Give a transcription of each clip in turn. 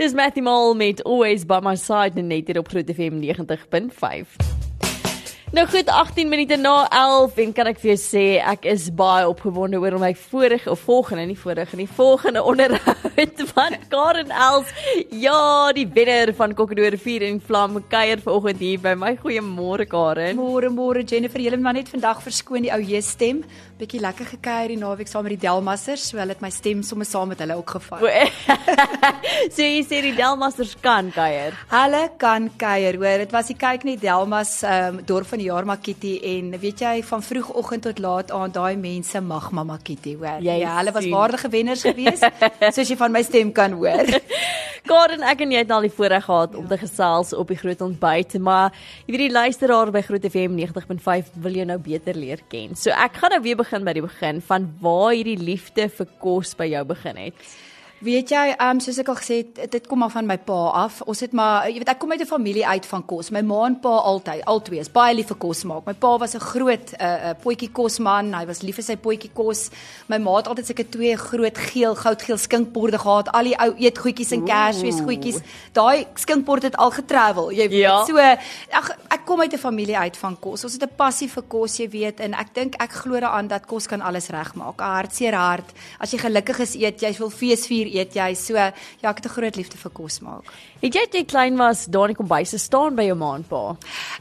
Dis Matthew Mall met Always by my side net hier op Groot FM 90.5. Nou goed, 18 minute na 11 en kan ek vir jou sê ek is baie opgewonde oor my vorige of volgende, nie vorige nie, volgende onderhoud van Karen Els. Ja, die wenner van Kokkedoor 4 en Vlam kuier vanoggend hier by my. Goeiemôre Karen. Môre môre Jennifer, julle maar net vandag verskoon die ou J stem. Bietjie lekker gekuier die naweek saam met die Delmasters, so hulle het my stem sommer saam met hulle ook gevat. so jy sê die Delmasters kan kuier. Hulle kan kuier, hoor. Dit was die kyk net Delmas um, dorp van die jaar Makiti en weet jy van vroegoggend tot laat aan daai mense mag Mama Kitty hoor. Jy ja, hulle was waardige wenners geweest, soos jy van my stem kan hoor. Karen, ek en jy het al die voorreg gehad om te gesels op die groot ontbyt, maar jy weet die luisteraar by Groot FM 90.5 wil jou nou beter leer ken. So ek gaan nou weer begin by die begin van waar hierdie liefde vir kos by jou begin het. Weet jy, ehm um, soos ek al gesê het, dit kom af van my pa af. Ons het maar jy weet ek kom uit 'n familie uit van kos. My ma en pa altyd, albei is baie lief vir kos maak. My pa was 'n groot 'n uh, uh, potjie kosman. Hy was lief vir sy potjie kos. My ma het altyd sulke twee groot geel, goudgeel skinkborde gehad. Al die ou eetgoedjies en kersfees goedjies. Daai skinkbord het al getravel. Jy weet. Ja. So ag ek kom uit 'n familie uit van kos. Ons het 'n passie vir kos, jy weet, en ek dink ek glo daaraan dat kos kan alles regmaak. 'n Hartseer hart. As jy gelukkig is, eet jy, wil feesvier eet jy. So ja, ek het 'n groot liefde vir kos maak. Het jy toe klein was daar in die kombuis staan by jou ma en pa?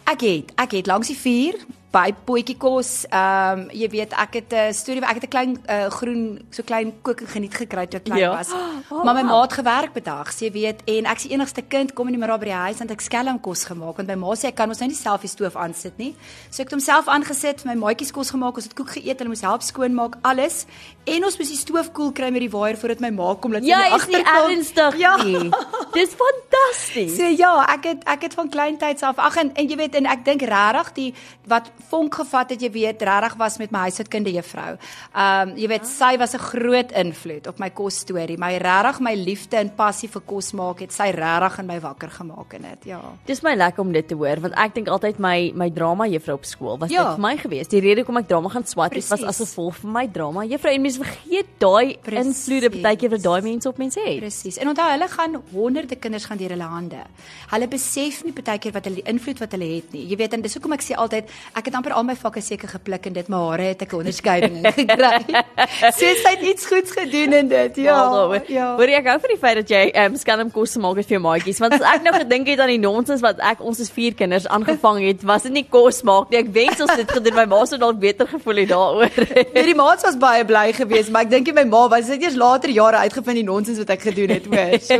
Ek het ek het langs die vuur by potjie kos. Ehm um, jy weet ek het 'n storie ek het 'n klein uh, groen so klein kook geniet gekry toe ek klein Ja. was. Oh, maar my ma het gewerk bedags, jy weet, en ek's die enigste kind kom nie meer daar by die huis want ek skelm kos gemaak want my ma sê ek kan ons nou nie self die stoof aansit nie. So ek het homself aangesit, my maatjies kos gemaak, ons het koek geëet, hulle moes help skoonmaak, alles. En ons moes die stoof koel kry met die waier voordat my ma kom laat sy Jy nie is nie ernstig Ja. nie. Dis fantasties. So ja, ek het ek het van kleintyds af ag en, en jy weet en ek dink regtig die wat vonk gevat het jy weet regtig was met my huishoudkunde juffrou. Ehm um, jy weet sy was 'n groot invloed op my kos storie. My regtig my liefde en passie vir kos maak het sy regtig in my wakker gemaak in dit. Ja. Dis my lekker om dit te hoor want ek dink altyd my my drama juffrou op skool was Ja. dit vir my geweest. Die rede hoekom ek drama gaan swat het was as gevolg van my drama juffrou en mense vergeet daai invloede baie keer wat daai mense op mense het. Presies. En onthou hulle gaan honderde kinders gaan deur hulle hande. Hulle besef nie baie keer wat hulle die invloed wat hulle het nie. Jy weet en dis hoekom ek sê altyd ek het amper al my vakke seker gepluk en dit my hare het ek 'n onderskeiding in gekry. so sy het iets goeds gedoen in dit. Ja. Wel, ja. Hoor ek hou van die feit dat jy ehm um, skelm kos maak het vir jou maatjies want as ek nou gedink het aan die nonsens wat ek ons is vier kinders aangevang het, was dit nie kos maak nie. Ek wens ons het dit gedoen. My ma sou dalk beter gevoel het daaroor. Nee, die maats was baie bly geweest, maar ek dink my ma was dit eers later jare uitgevind die nonsens wat ek gedoen het, hoor. So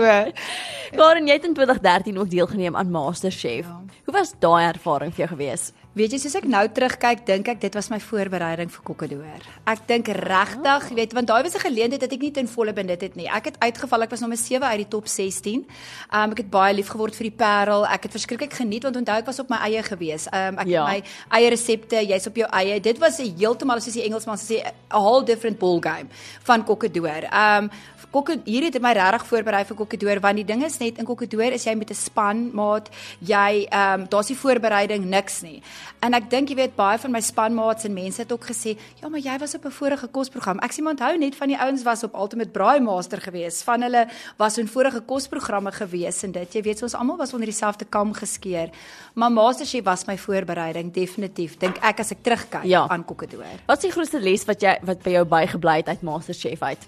Karen, jy het in 2013 ook deelgeneem aan MasterChef. Ja. Hoe was daai ervaring vir jou gewees? Weet jy, soos ek nou terugkyk, dink ek dit was my voorbereiding vir Kokkedoor. Ek dink regtig, jy weet, want daai was 'n geleentheid dat ek nie ten volle benut het nie. Ek het uitgeval, ek was nommer 7 uit die top 16. Um ek het baie lief geword vir die Parel. Ek het verskriklik geniet want onthou ek was op my eie gewees. Um ek Ja. het my eie resepte, jy's op jou eie. Dit was 'n heeltemal soos die Engelsman sê 'n whole different ball game van Kokkedoor. Um Kokke hier het my regtig voorberei vir Kokkedoor want die ding is net in Kokkedoor is jy met 'n span maat, jy ehm um, daar's nie voorbereiding niks nie. En ek dink jy weet baie van my spanmaats en mense het ook gesê, ja, maar jy was op 'n vorige kosprogram. Ek sê maar onthou net van die ouens was op Ultimate Braai Master gewees. Van hulle was in vorige kosprogramme gewees en dit, jy weet, so ons almal was onder dieselfde kam geskeer. Maar MasterChef was my voorbereiding definitief. Dink ek as ek terugkyk Ja. aan Kokkedoor. Wat is die grootste les wat jy wat by jou bygebly het uit MasterChef uit?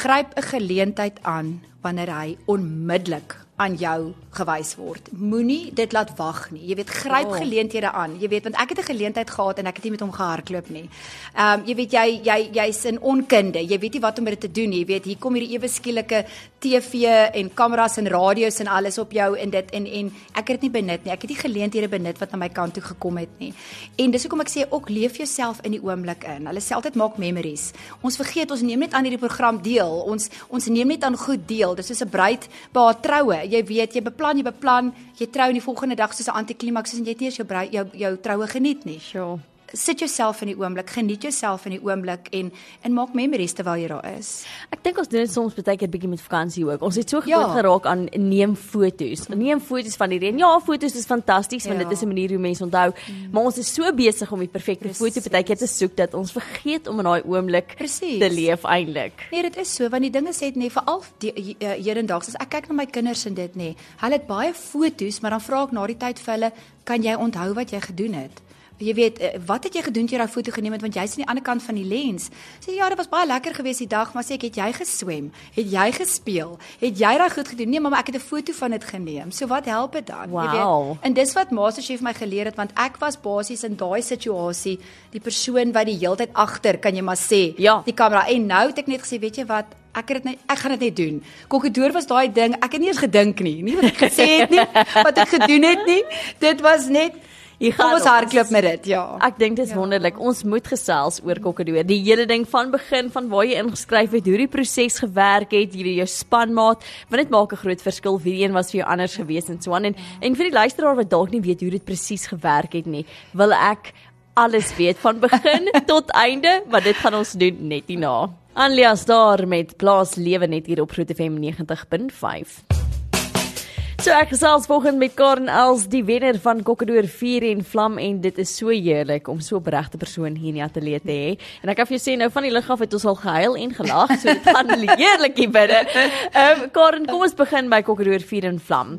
Gryp 'n geleentheid aan wanneer hy onmiddellik aan jou gewys word. Moenie dit laat wag nie. Jy weet, gryp Oh. geleenthede aan. Jy weet, want ek het 'n geleentheid gehad en ek het nie met hom gehardloop nie. Ehm um, jy weet jy jy jy's in onkunde. Jy weet nie wat om met dit te doen nie. Jy weet, hier kom hierdie ewe skielike TV en kameras en radio's en alles op jou en dit en en ek het dit nie benut nie. Ek het nie geleenthede benut wat na my kant toe gekom het nie. En dis hoekom ek sê ook leef jouself in die oomblik in. Hulle sê altyd maak memories. Ons vergeet ons neem net aan hierdie program deel. Ons ons neem net aan goed deel. Dis soos 'n bruid by haar troue. Jy weet, jy beplan, jy beplan, jy trou en die volgende dag soos 'n antiklimaks en jy het nie eens jou jou jou troue geniet nie. Sure. Sit jouself in die oomblik, geniet jouself in die oomblik en en maak memories terwyl jy daar is. Ek dink ons doen dit soms baie keer bietjie met vakansie ook. Ons het so Ja. gewoond geraak aan neem foto's. Neem foto's van die reën. Ja, foto's is fantasties want Ja. dit is 'n manier hoe mense onthou, maar ons is so besig om die perfekte foto baie keer te soek dat ons vergeet om in daai oomblik Presies. te leef eintlik. Nee, dit is so want die dinge sê dit nee veral uh, hedendaags as ek kyk na my kinders en dit nê. Hulle het baie foto's, maar dan vra ek na die tyd vir hulle, kan jy onthou wat jy gedoen het? Jy weet, eh, wat het jy gedoen toe jy daai foto geneem het want jy's aan die ander kant van die lens. Sê ja, dit was baie lekker geweest die dag, maar sê ek het jy geswem? Het jy gespeel? Het jy daai goed gedoen? Nee, mamma, ek het 'n foto van dit geneem. So wat help dit dan? Wow. En dis wat MasterChef my geleer het want ek was basies in daai situasie die persoon wat die heeltyd agter, kan jy maar sê, Ja. die kamera en nou het ek net gesê, weet jy wat, ek het dit net ek gaan dit net doen. Kokkedoor was daai ding, ek het nie eens gedink nie, nie wat ek gesê het nie, wat ek gedoen het nie. Dit was net Kom gaan ons hardloop met dit, ja. Ek dink dit is wonderlik. Ons moet gesels oor kokkedoor. Die hele ding van begin van waar jy ingeskryf het, hoe die proses gewerk het, jy jou spanmaat, want dit maak 'n groot verskil wie een was vir jou anders gewees en so aan en en vir die luisteraar wat dalk nie weet hoe dit presies gewerk het nie, wil ek alles weet van begin tot einde, maar dit gaan ons doen net hierna. Anlias daar met Plaas Lewe net hier op Groot FM 90.5. So ek gesels vanoggend met Karen Els, die wenner van Kokkedoor 4 en Vlam en dit is so heerlik om so 'n regte persoon hier in die ateljee te hê. En ek kan vir jou sê nou van die lig af het ons al gehuil en gelag, so dit gaan heerlik hier binne. Ehm um, Karen, kom ons begin by Kokkedoor 4 en Vlam.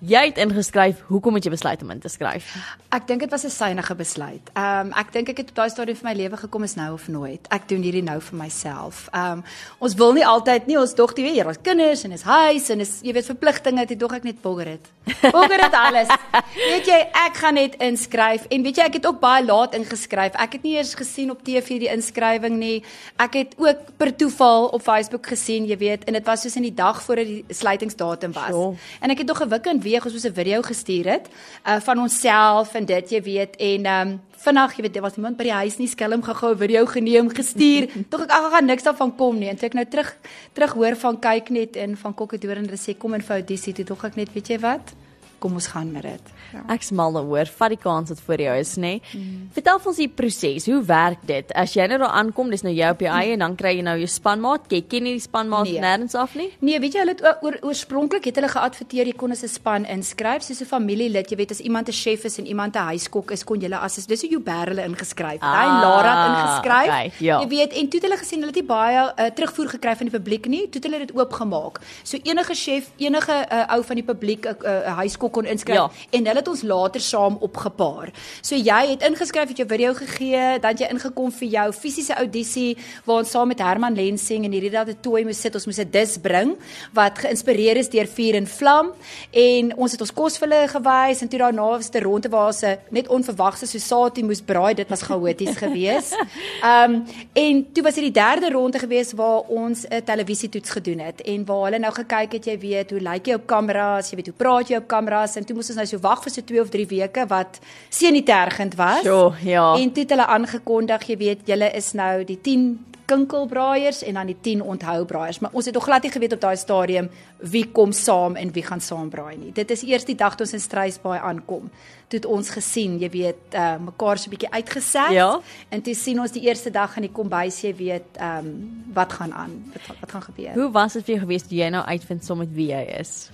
Jy het ingeskryf, hoekom het jy besluit om in te skryf? Ek dink dit was 'n synige besluit. Ehm um, ek dink ek het op daai stadium vir my lewe gekom is nou of nooit. Ek doen hierdie nou vir myself. Ehm um, ons wil nie altyd nie ons dog jy weet, ons kinders en is huis en is jy weet verpligtinge, dit dog ek net bogger dit. Bogger dit alles. weet jy, ek gaan net inskryf en weet jy ek het ook baie laat ingeskryf. Ek het nie eers gesien op TV die inskrywing nie. Ek het ook per toeval op Facebook gesien, jy weet, en dit was soos in die dag voor die sluitingsdatum was. Sure. En ek het nog 'n wik en weeg ons moes 'n video gestuur het uh van onsself en dit jy weet en ehm um, vinnig jy weet daar was iemand by die huis nie skelm gehou 'n video geneem gestuur. Tog ek ag gaan niks daarvan kom nie. En toe ek nou terug terug hoor van kyk net in van Kokkedoor en hulle sê kom in vir audisie toe. Tog ek net weet jy wat kom ons gaan met dit ja. Ek smal daaroor, vat die kans wat voor jou is, nê? Nee? Mm. Vertel vir ons die proses. Hoe werk dit? As jy nou daar aankom, dis nou jy op jou eie en dan kry jy nou jou spanmaat. Jy ken nie die spanmaat Nee. nêrens af nie? Nee, weet jy hulle het oor, oorspronklik het hulle geadverteer jy kon as 'n span inskryf soos 'n familielid, jy weet as iemand 'n chef is en iemand 'n huiskok is, kon jy as dis hoe Joubert hulle ingeskryf. Ah, Hy en Lara het ingeskryf. okay, ja. Jy weet en toe het hulle gesien hulle het nie baie uh, terugvoer gekry van die publiek nie, toe het hulle dit oopgemaak. So enige chef, enige uh, ou van die publiek 'n uh, uh, huiskok kon inskryf Ja. en hulle het ons later saam opgepaar. So jy het ingeskryf, het jou video gegee, dan het jy ingekom vir jou fisiese audisie waar ons saam met Herman Lensing en hierdie dat 'n toy moes sit, ons moes 'n dis bring wat geïnspireer is deur Vuur en Vlam en ons het ons kos vir hulle gewys en toe daarna was dit 'n ronde waar se net onverwagse so satie moes braai, dit was chaoties geweest. Ehm um, en toe was dit die derde ronde geweest waar ons 'n televisietoets gedoen het en waar hulle nou gekyk het, jy weet, hoe lyk jy op kameras, jy weet hoe praat jy op kameras en toe moes ons nou so wag vir so 2 of 3 weke wat senuitergend was. Sure, ja. En toe het hulle aangekondig, jy weet, julle is nou die 10 kinkelbraaiers en dan die 10 onthoubraaiers, maar ons het nog glad nie geweet op daai stadium wie kom saam en wie gaan saam braai nie. Dit is eers die dag toe ons in Struisbaai aankom. Toe het ons gesien, jy weet, uh mekaar so 'n bietjie uitgeset Ja. en toe sien ons die eerste dag in die kombuis, jy weet, ehm um, wat gaan aan, wat, wat gaan gebeur. Hoe was dit vir jou gewees toe jy nou uitvind som met wie jy is?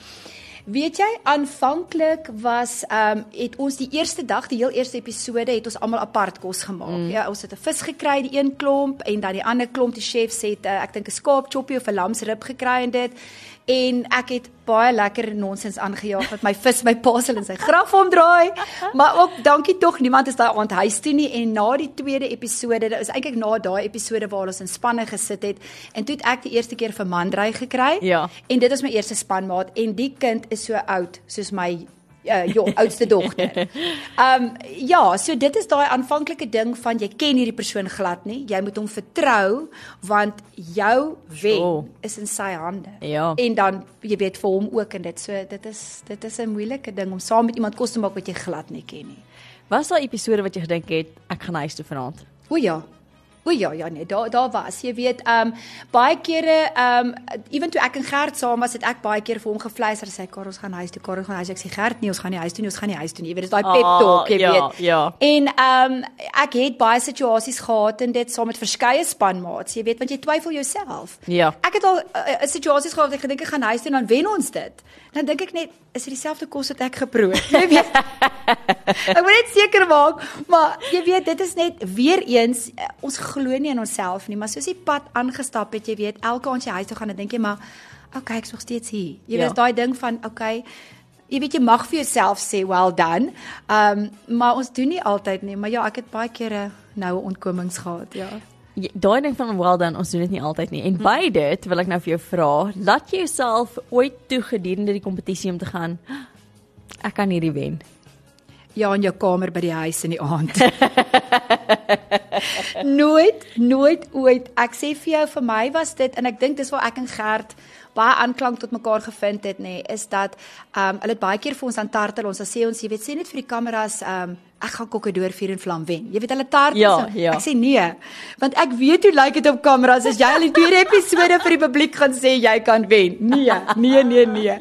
Weet jy, aanvanklik was ehm um, het ons die eerste dag, die heel eerste episode het ons almal apart kos gemaak. Mm. Ja, ons het 'n vis gekry, die een klomp en dan die ander klomp die chefs het uh, ek dink 'n skaap choppie of 'n lamsrib gekry en dit. En ek het baie lekker nonsens aangejaag dat my vis my pasel in sy graf omdraai. Maar ook dankie tog niemand is daai aand huis toe nie en na die tweede episode, dit is eintlik na daai episode waar ons in spanne gesit het en toe het ek die eerste keer vir Mandrey gekry. Ja. En dit is my eerste spanmaat en die kind is so oud soos my uh jou oudste dogter. Um ja, so dit is daai aanvanklike ding van jy ken hierdie persoon glad nie. Jy moet hom vertrou want jou wen Sure. is in sy hande. Ja. En dan jy weet vir hom ook en dit so dit is dit is 'n moeilike ding om saam met iemand kos te maak wat jy glad nie ken nie. Was daar episode wat jy gedink het ek gaan huis toe vanaand? O ja. O ja, ja nee, daar daar was. Jy weet, ehm um, baie kere ehm um, ewen toe ek en Gert saam was, het ek baie keer vir hom gefluister sê Karel ons gaan huis toe, Karel gaan huis. Ek sê Gert, nee, ons gaan nie huis toe nie, ons gaan nie huis toe nie. Jy weet, dis daai pep talk, jy ja, weet. Ja. En ehm um, ek het baie situasies gehad en dit saam met verskeie spanmaats, jy weet, want jy twyfel jouself. Ja. Ek het al 'n uh, situasies gehad wat ek gedink ek gaan huis toe en dan wen ons dit. Dan dink ek net, is dit dieselfde kos wat ek geproe het? Jy weet. ek moet net seker maak, maar jy weet, dit is net weer eens uh, ons glo nie in onsself nie, maar soos die pad aangestap het, jy weet, elke aand jy huis toe gaan, dan dink jy maar, okay, ek's nog steeds hier. Jy Ja. weet daai ding van okay, jy weet jy mag vir jouself sê well done. Ehm um, maar ons doen nie altyd nie, maar ja, ek het baie kere noue ontkomings gehad, ja. Ja, Daai ding van well done, ons doen dit nie altyd nie. En by dit wil ek nou vir jou vra, laat jy jouself ooit toe gedurende die kompetisie om te gaan ek kan hierdie wen. Ja, in jou kamer by die huis in die aand. nooit, nooit ooit. Ek sê vir jou vir my was dit en ek dink dis waar ek en Gert baie aanklank tot mekaar gevind het nê, is dat ehm um, hulle het baie keer vir ons aan tartel ons dan sê ons jy weet sê net vir die kameras ehm um, ek gaan kokkedoor vuur en vlam wen. Jy weet hulle tartel Ja, ons. ja. Ek sê nee, want ek weet hoe lyk dit op kameras as jy al die tweede episode vir die publiek gaan sê jy kan wen. Nee, nee, nee, nee.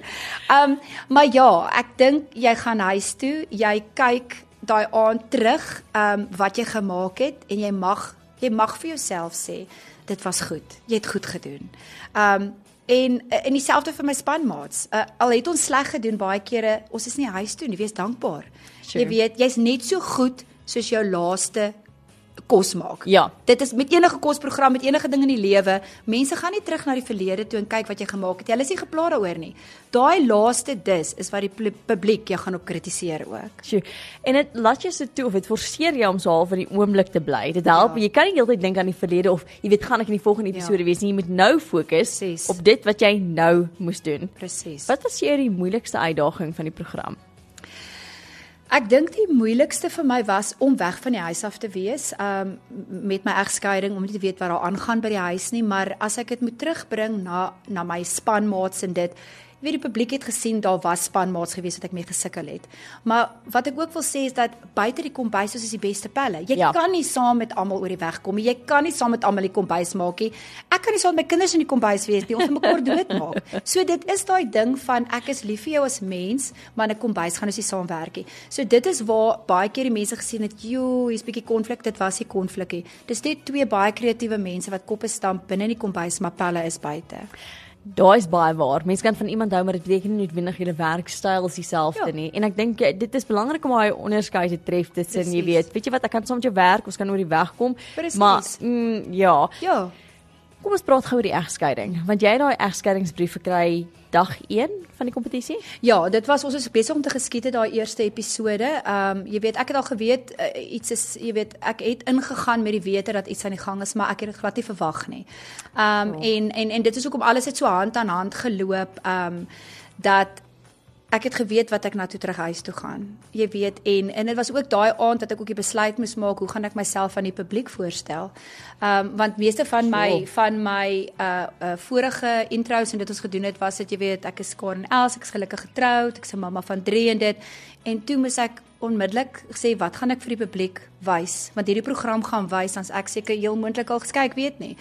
Ehm um, maar ja, ek dink jy gaan huis toe, jy kyk daai aand terug, ehm um, wat jy gemaak het en jy mag jy mag vir jouself sê dit was goed. Jy het goed gedoen. Ehm um, en en dieselfde vir my spanmaats. Uh, al het ons sleg gedoen baie kere, ons is nie huis toe nie, wees dankbaar. Sure. Jy weet, jy's net so goed soos jou laaste kos maak. Ja. Dit is met enige kosprogram, met enige ding in die lewe, mense gaan nie terug na die verlede toe en kyk wat jy gemaak het. Hulle is nie gepla daaroor nie. Daai laaste dis is wat die pu- publiek jou gaan op kritiseer ook. Sjoe. En dit laat jou so toe of dit forceer jou om so half in die oomblik te bly. Dit help. Ja. Jy kan nie heeltyd dink aan die verlede of jy weet gaan ek in die volgende Ja. episode wees nie. Jy moet nou fokus op dit wat jy nou moes doen. Presies. Wat was jou die moeilikste uitdaging van die program? Ek dink die moeilikste vir my was om weg van die huis af te wees, um met my egskeiding om nie te weet wat daar aangaan by die huis nie, maar as ek dit moet terugbring na na my spanmaats en dit Weet die publiek het gesien daar was spanmaats gewees wat ek mee gesukkel het. Maar wat ek ook wil sê is dat buite die kombuis is die beste pelle. Jy Ja. kan nie saam met almal oor die weg kom nie. Jy kan nie saam met almal die kombuis maak nie. Ek kan nie saam met my kinders in die kombuis wees nie. Ons moet mekaar doodmaak. So dit is daai ding van ek is lief vir jou as mens, maar in 'n kombuis gaan ons nie saamwerk nie. So dit is waar baie keer die mense gesien het, "Jo, hier's bietjie konflik." Dit was nie konflik nie. Dis net twee baie kreatiewe mense wat koppe stamp binne in die kombuis, maar pelle is buite. Daai is baie waar. Mense kan van iemand hou maar dit beteken nie noodwendig julle werkstyl is dieselfde Ja. nie. En ek dink eh, dit is belangrik om daai onderskeid te tref tussen jy weet, weet jy wat, ek kan saam met jou werk, ons kan oor die weg kom. Presies. Maar mm, ja, Ja. Kom ons praat gou oor die egskeiding. Want jy het daai egskeidingsbrief gekry dag 1 van die kompetisie? Ja, dit was ons was besig om te geskiet het daai eerste episode. Ehm um, jy weet, ek het al geweet uh, iets is jy weet, ek het ingegaan met die wete dat iets aan die gang is, maar ek het dit glad nie verwag nie. Ehm um, Oh. en en en dit is hoekom alles het so hand aan hand geloop ehm um, dat ek het geweet wat ek na toe terug huis toe gaan. Jy weet en en dit was ook daai aand dat ek ook die besluit moes maak hoe gaan ek myself aan die publiek voorstel. Ehm um, want meeste van my Sure. van my uh uh vorige intros en dit ons gedoen het was dit jy weet ek is Karen Els, ek is gelukkig getroud, ek's 'n mamma van 3 en dit en toe moes ek onmiddellik sê wat gaan ek vir die publiek wys want hierdie program gaan wys dan's ek seker heel moontlik al geskyk weet nie.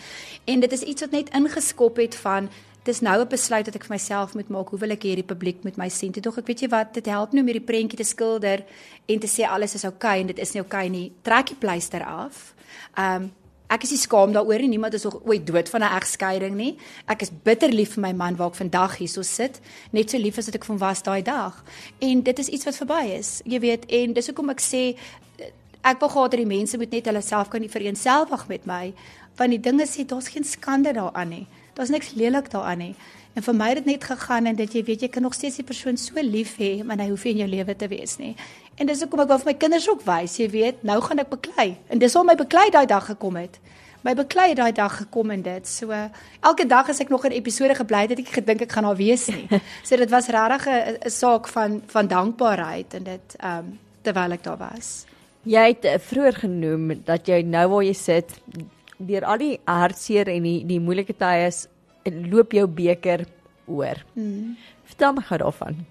En dit is iets wat net ingeskop het van dis nou 'n besluit wat ek vir myself moet maak hoe wil ek hierdie publiek met my sien. Toe dog ek weet jy wat dit help nie om hierdie prentjie te skilder en te sê alles is oukei okay, en dit is nie oukei okay nie. Trek die pleister af. Um, Ek is nie skaam daaroor nie. Niemand is ooit dood van 'n egskeiding nie. Ek is bitter lief vir my man waar ek vandag hierso sit, net so lief as wat ek van was daai dag. En dit is iets wat verby is. Jy weet, en dis hoekom ek sê ek wil gehad dat die mense moet net hulle self kan vereenselwig met my, want die dinge sê daar's geen skande daaraan nie. Daar's niks lelik daaraan nie. En vir my het dit net gegaan en dit jy weet jy kan nog steeds die persoon so lief hê, maar hy hoef nie in jou lewe te wees nie. En dis hoekom ek wou vir my kinders ook wys, jy weet, nou gaan ek beklei. En dis al my beklei daai dag gekom het. My beklei daai dag gekom en dit. So elke dag as ek nog 'n episode gebly het, het ek gedink ek gaan daar wees nie. So dit was regtig 'n saak van van dankbaarheid en dit ehm um, terwyl ek daar was. Jy het uh, vroeër genoem dat jy nou waar jy sit deur al die hartseer en die die moeilike tye is loop jou beker oor. Hmm. Vertel my gou daarvan.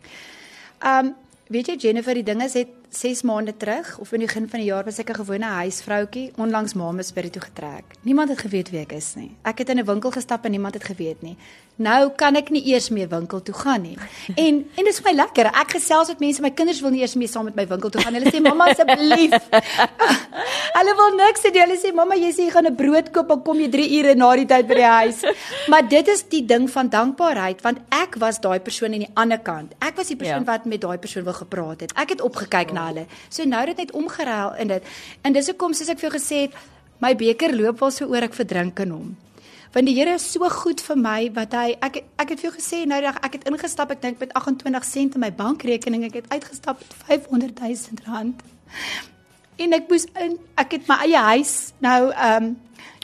Ehm um, weet jy Jennifer, die ding is het 6 maande terug of in die begin van die jaar was ek 'n gewone huisvroutjie onlangs Mamasbury toe getrek. Niemand het geweet wie ek is nie. Ek het in 'n winkel gestap en niemand het geweet nie. Nou kan ek nie eers meer winkel toe gaan nie. En en dit is vir my lekker. Ek gesels met mense, my kinders wil nie eers meer saam met my winkel toe gaan. Hulle sê mamma asseblief. Hulle wil niks sê. Hulle sê mamma jy sê jy gaan 'n brood koop, dan kom jy 3 ure na die tyd by die huis. Maar dit is die ding van dankbaarheid want ek was daai persoon aan die ander kant. Ek was die persoon ja. wat met daai persoon wou gepraat het. Ek het opgekyk oh. na hulle. So nou het net omgeruil in dit. En dis hoekom soos ek vir jou gesê het, my beker loop al so oor ek verdrink in hom want die Here is so goed vir my wat hy ek ek het vir jou gesê nou dag ek het ingestap ek dink met 28 sent in my bankrekening ek het uitgestap met 500 000 rand en ek moes in ek het my eie huis nou ehm um,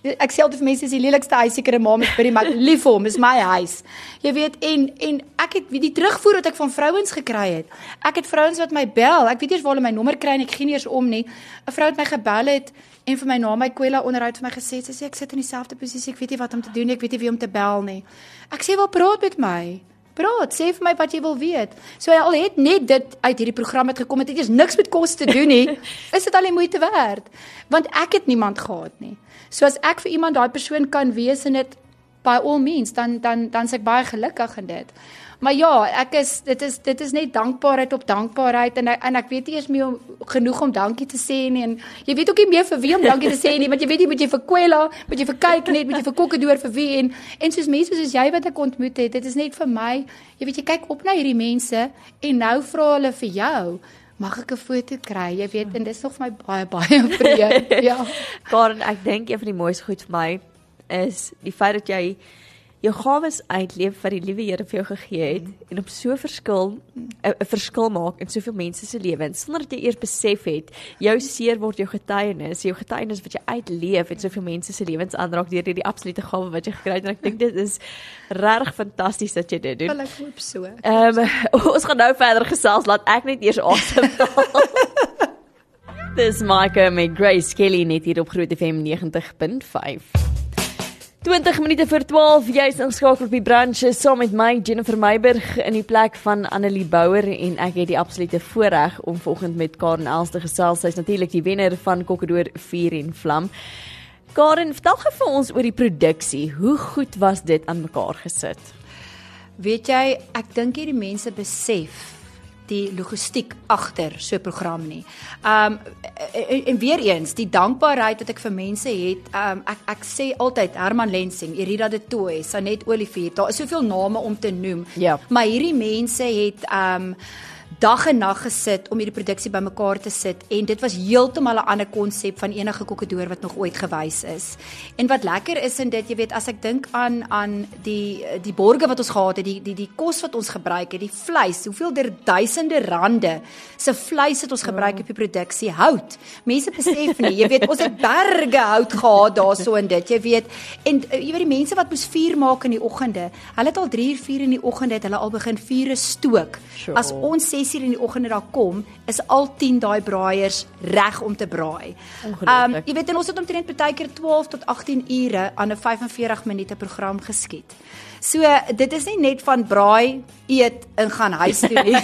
ek sê altyd vir mense is die lelikste huis seker 'n ma met by die maar lief vir hom is my huis. Jy weet en en ek het die terugvoer wat ek van vrouens gekry het ek het vrouens wat my bel ek weet eers waar hulle my nommer kry en ek gee nie eers om nie. 'n vrou het my gebel het en vir my na my kwela onderhoud vir my gesê sy sê ek sit in dieselfde posisie ek weet nie wat om te doen nie ek weet nie wie om te bel nie. Ek sê wel praat met my praat. Sê vir my wat jy wil weet. So al het net dit uit hierdie program het gekom het dit is niks met kos te doen nie is dit al die moeite werd. Want ek het niemand gehad nie. So as ek vir iemand daai persoon kan wees en dit by all means dan dan dan se ek baie gelukkig in dit Maar ja, ek is dit is dit is net dankbaarheid op dankbaarheid en en ek weet nie eers meer genoeg om dankie te sê nie en jy weet ook nie meer vir wie om dankie te sê nie want jy weet jy moet jy vir Kwela, moet jy vir kyk net, moet jy vir Kokkedoor vir wie en en soos mense soos jy wat ek ontmoet het, dit is net vir my. Jy weet jy kyk op na hierdie mense en nou vra hulle vir jou Mag ek 'n foto kry? Jy weet en dis nog vir my baie baie vreemd. ja. Karen, ek dink een van die mooiste goed vir my is die feit dat jy jou gawes uitleef wat die liewe Here vir jou gegee het en op so verskil 'n verskil maak in soveel mense se lewens sonder dat jy eers besef het jou seer word jou getuienis jou getuienis wat jy uitleef en soveel mense se lewens aanraak deur hierdie absolute gawe wat jy gekry het en ek dink dit is regtig fantasties dat jy dit doen. Wel ek hoop so. Ehm um, ons gaan nou verder gesels laat ek net eers asemhaal. Dis Micah met Grace Kelly net hier op Groot FM 90.5. 20 minute voor 12 jy's inskakel op die branche saam met my Jennifer Meiburg in die plek van Annelie Bouwer en ek het die absolute voorreg om vanoggend met Karen Els te gesels. Sy's natuurlik die wenner van Kokkedoor 4 en Vlam. Karen, vertel gou vir ons oor die produksie. Hoe goed was dit aan mekaar gesit? Weet jy, ek dink hierdie mense besef die logistiek agter so 'n program nie. Um en, en weer eens, die dankbaarheid wat ek vir mense het, um ek ek sê altyd Herman Lensing, Irida de Tooy, Sanet Olivier, daar is soveel name om te noem. Ja. Maar hierdie mense het um dag en nag gesit om hierdie produksie bymekaar te sit en dit was heeltemal 'n ander konsep van enige kokkedoor wat nog ooit gewys is. En wat lekker is in dit, jy weet, as ek dink aan aan die die borge wat ons gehad het, die die die kos wat ons gebruik het, die vleis, hoeveel der duisende rande se vleis het ons gebruik ja. op die produksie hout. Mense besef nie, jy weet, ons het berge hout gehad daarso in dit, jy weet. En eh, jy weet die mense wat moes vuur maak in die oggende, hulle het al 3 uur 4 in die oggende het hulle al begin vure stook. Sure. As ons 6:00 in die oggend daar kom, is al 10 daai braaiers reg om te braai. Ehm um, jy weet en ons het omtrent baie keer 12 tot 18 ure aan 'n 45 minute program geskiet. So dit is nie net van braai, eet en gaan huis toe nie.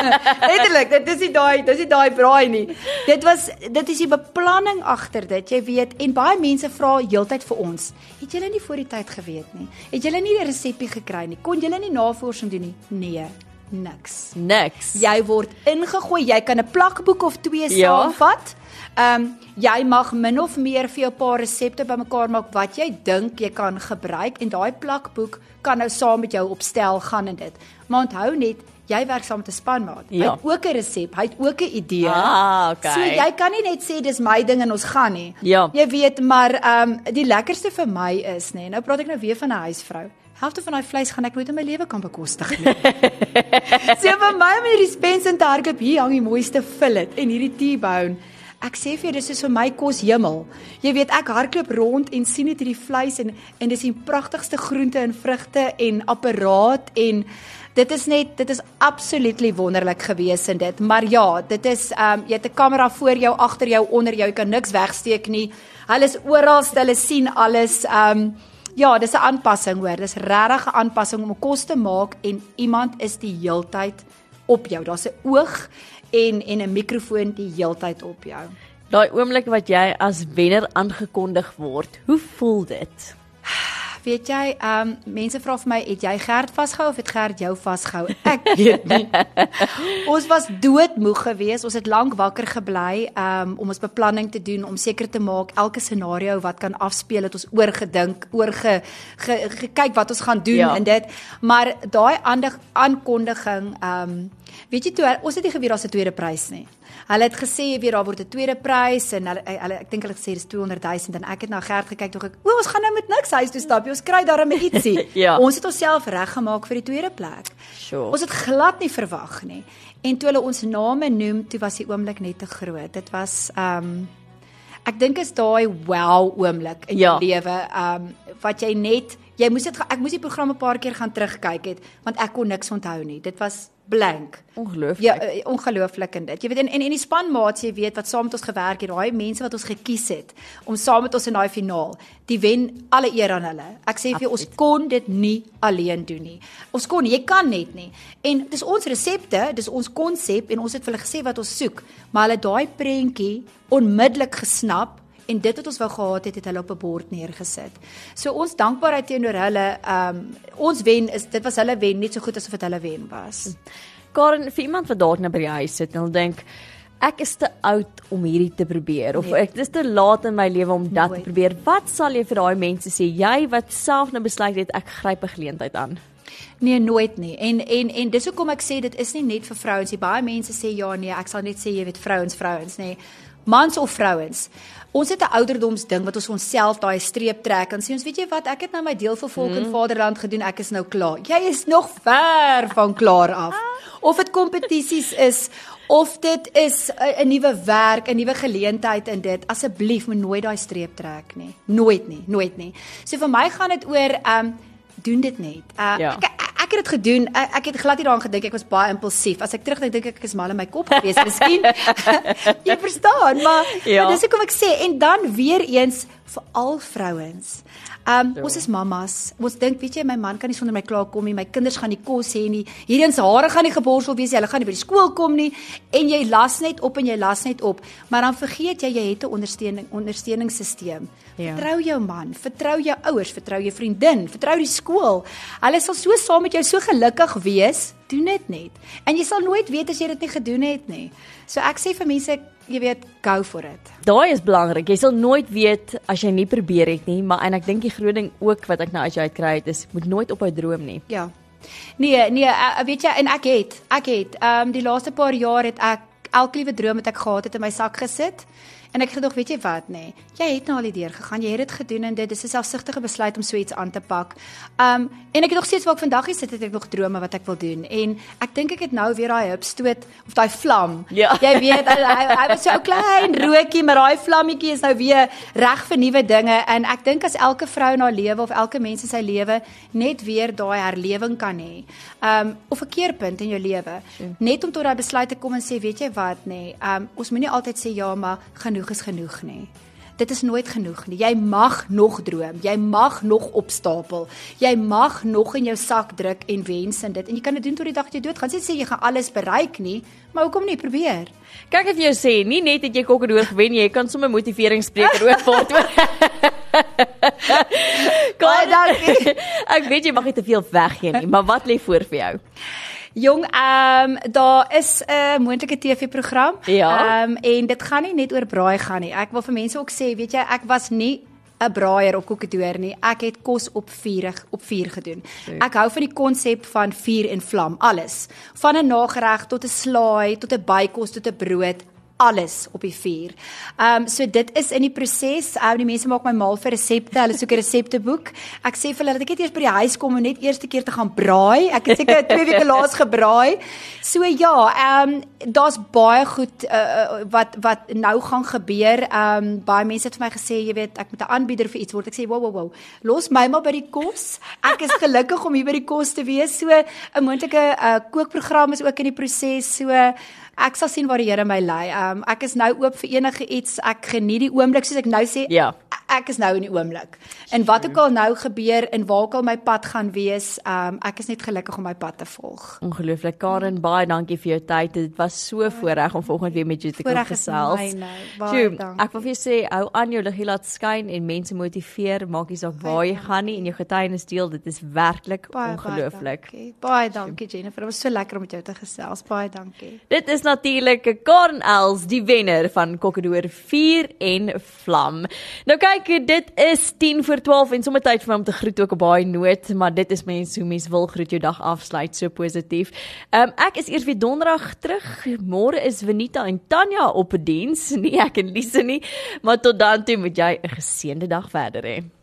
Letterlik, dit is nie daai, dis nie daai braai nie. Dit was dit is die beplanning agter dit, jy weet, en baie mense vra heeltyd vir ons, het julle nie voor die tyd geweet nie? Het julle nie die resepie gekry nie? Kon julle nie navorsing doen nie? Nee niks. Niks. Jy word ingegooi. Jy kan 'n plakboek of twee ja. saamvat. Ehm um, jy mag min of meer vir jou paar resepte bymekaar maak wat jy dink jy kan gebruik en daai plakboek kan nou saam met jou opstel gaan en dit. Maar onthou net Jy werk saam met 'n spanmaat. Ja. Hy het ook 'n resep, hy het ook 'n idee. Ah, okay. So jy kan nie net sê dis my ding en ons gaan nie. Ja. Jy weet, maar ehm um, die lekkerste vir my is nê. Nee, nou praat ek nou weer van 'n huisvrou helfte van daai vleis gaan ek nooit in my lewe kan bekostig nie. so vir my met hierdie Spence en Target hier hang die mooiste fillet en hierdie T-bone. Ek sê vir jou dis is vir my kos hemel. Jy weet ek hardloop rond en sien net hierdie vleis en en dis die pragtigste groente en vrugte en apparaat en dit is net dit is absolutely wonderlik gewees in dit. Maar ja, dit is ehm um, jy het 'n kamera voor jou, agter jou, onder jou, jy kan niks wegsteek nie. Hulle is oral, hulle sien alles ehm um, Ja, dis 'n aanpassing hoor. Dis regtig 'n aanpassing om 'n kos te maak en iemand is die heeltyd op jou. Daar's 'n oog en en 'n mikrofoon die heeltyd op jou. Daai oomblik wat jy as wenner aangekondig word, hoe voel dit? Weet jy, ehm um, mense vra vir my, het jy Gert vasgehou of het Gert jou vasgehou? Ek weet nie. ons was doodmoeg geweest. Ons het lank wakker gebly um, om ons beplanning te doen om seker te maak elke scenario wat kan afspeel het ons oorgedink, oorge gekyk ge, wat ons gaan doen ja. in dit. Maar daai aankondiging, ehm um, weet jy toe ons het nie geweet daar's 'n tweede prys nie. Hulle het gesê weer daar word 'n tweede prys en hulle hulle ek dink hulle gesê dis 200 000 en ek het na Gert gekyk toe ek o ons gaan nou met niks huis toe stap. Ons kry daarmee ietsie. ja. Ons het onsself reggemaak vir die tweede plek. Sure. Ons het glad nie verwag nie. En toe hulle ons name noem, toe was die oomblik net te groot. Dit was ehm um, ek dink is daai wow oomblik in ja. jou lewe ehm um, wat jy net jy moes dit ek moes die program 'n paar keer gaan terugkyk het want ek kon niks onthou nie. Dit was blank. Ongelooflik. Ja, uh, ongelooflik in dit. Jy weet en en, en die spanmaats jy weet wat saam met ons gewerk het, daai mense wat ons gekies het om saam met ons in daai finaal, die wen alle eer aan hulle. Ek sê vir jou ons kon dit nie alleen doen nie. Ons kon, jy kan net nie. En dis ons resepte, dis ons konsep en ons het vir hulle gesê wat ons soek, maar hulle daai prentjie onmiddellik gesnap en dit wat ons wou gehad het het hulle op 'n bord neergesit. So ons dankbaarheid teenoor hulle, ehm um, ons wen is dit was hulle wen net so goed asof dit hulle wen was. Karen, vir iemand wat daar net by die huis sit en hulle dink ek is te oud om hierdie te probeer of nee. ek dis te laat in my lewe om dat Nooit. te probeer. Wat sal jy vir daai mense sê? Jy wat self nou besluit het ek gryp 'n geleentheid aan. Nee, nooit nie. En en en dis hoekom ek sê dit is nie net vir vrouens nie. Baie mense sê ja, nee, ek sal net sê jy weet vrouens, vrouens, nê. Nee. Mans of vrouens. Ons het 'n ouderdomsding wat ons onsself daai streep trek en sê ons weet jy wat ek het nou my deel vir volk en hmm. vaderland gedoen ek is nou klaar. Jy is nog ver van klaar af. Of dit kompetisies is of dit is 'n nuwe werk, 'n nuwe geleentheid in dit. Asseblief moet nooit daai streep trek nie. Nooit nie, nooit nie. So vir my gaan dit oor um doen dit net. Uh, ja. ek, ek het dit gedoen. Ek, ek het glad nie daaraan gedink ek was baie impulsief. As ek terugdink dink ek ek is mal in my kop gewees, miskien. jy verstaan, maar, ja. maar dis hoekom ek sê en dan weer eens vir al vrouens. Um ja. ons is mammas. Ons dink, weet jy, my man kan nie sonder my klaar kom nie. My kinders gaan nie kos hê nie. Hierdie se hare gaan nie geborsel wees nie. Hulle gaan nie by die skool kom nie. En jy las net op en jy las net op. Maar dan vergeet jy jy het 'n ondersteuning ondersteuningssisteem. Ja. Vertrou jou man, vertrou jou ouers, vertrou jou vriendin, vertrou die skool. Hulle sal so saam met jou so gelukkig wees. Doen dit net. En jy sal nooit weet as jy dit nie gedoen het nie. So ek sê vir mense jy weet, go for it. Daai is belangrik. Jy sal nooit weet as jy nie probeer het nie, maar en ek dink die groot ding ook wat ek nou uit jou uitkry het is moet nooit ophou droom nie. Ja. Nee, nee, uh, weet jy en ek het, ek het, ehm um, die laaste paar jaar het ek elke liewe droom wat ek gehad het in my sak gesit. En ek gedog, weet jy wat nê? Nee, jy het nou al die deur gegaan. Jy het dit gedoen en dit is 'n selfsugtige besluit om so iets aan te pak. Um en ek het nog steeds waar ek vandag hier sit het ek nog drome wat ek wil doen. En ek dink ek het nou weer daai hupstoot of daai vlam. Ja. Jy weet hy, hy was so klein rookie, maar daai vlammetjie is nou weer reg vir nuwe dinge en ek dink as elke vrou in haar lewe of elke mens in sy lewe net weer daai herlewing kan hê. Um of 'n keerpunt in jou lewe. Net om tot daai besluit te kom en sê, weet jy wat nê? Nee, um ons moenie altyd sê ja, maar genoeg genoeg is genoeg nie. Dit is nooit genoeg nie. Jy mag nog droom. Jy mag nog opstapel. Jy mag nog in jou sak druk en wens en dit. En jy kan dit doen tot die dag jy doodgaan. Sê sê jy gaan alles bereik nie, maar hoekom nie probeer? Kyk of jy sê, nie net dat jy kokkedoor gewen jy kan sommer motiveringsspreker ook word. Baie dankie. Ek weet jy mag nie te veel weggee nie, maar wat lê voor vir jou? Jong, ehm um, daar is 'n uh, moontlike TV-program. Ja. Ehm um, en dit gaan nie net oor braai gaan nie. Ek wil vir mense ook sê, weet jy, ek was nie 'n braaier of kokedoor nie. Ek het kos op vuur op vuur gedoen. Ek hou van die konsep van vuur en vlam, alles. Van 'n nagereg tot 'n slaai, tot 'n bykos tot 'n brood alles op die vuur. Ehm um, so dit is in die proses. Ou uh, die mense maak my mal vir resepte. Hulle soek 'n resepteboek. Ek sê vir hulle dat ek net eers by die huis kom om net eerste keer te gaan braai. Ek het seker 2 weke laas gebraai. So ja, ehm um, daar's baie goed uh, wat wat nou gaan gebeur. Ehm um, baie mense het vir my gesê, jy weet, ek moet 'n aanbieder vir iets word. Ek sê, "Wow, wow, wow. Los my maar by die kos. Ek is gelukkig om hier by die kos te wees." So 'n moontlike uh, kookprogram is ook in die proses. So ek sal sien waar die Here my lei. Um ek is nou oop vir enige iets. Ek geniet die oomblik soos ek nou sê. Ja. ek is nou in die oomblik. En wat ook al nou gebeur en waar ook al my pad gaan wees, um ek is net gelukkig om my pad te volg. Ongelooflik Karen, baie dankie vir jou tyd. Dit was so voorreg om volgende weer met jou te kan gesels. Baie dankie. Ek wil vir jou sê, hou aan jou liggie laat skyn en mense motiveer, maak nie saak waar jy gaan nie en jou getuienis deel. Dit is werklik ongelooflik. Baie, baie dankie Jennifer. Dit was so lekker om met jou te gesels. Baie dankie. Dit is Karen Els, die wenner van Kokkedoor 4 en Vlam. Nou kyk, dit is 10 voor 12 en sommer tyd vir my om te groet ook op baie noot, maar dit is mense hoe mense wil groet jou dag afsluit so positief. Ehm um, ek is eers weer donderdag terug. Môre is Venita en Tanya op diens, nie ek en Lise nie, maar tot dan toe moet jy 'n geseënde dag verder hê.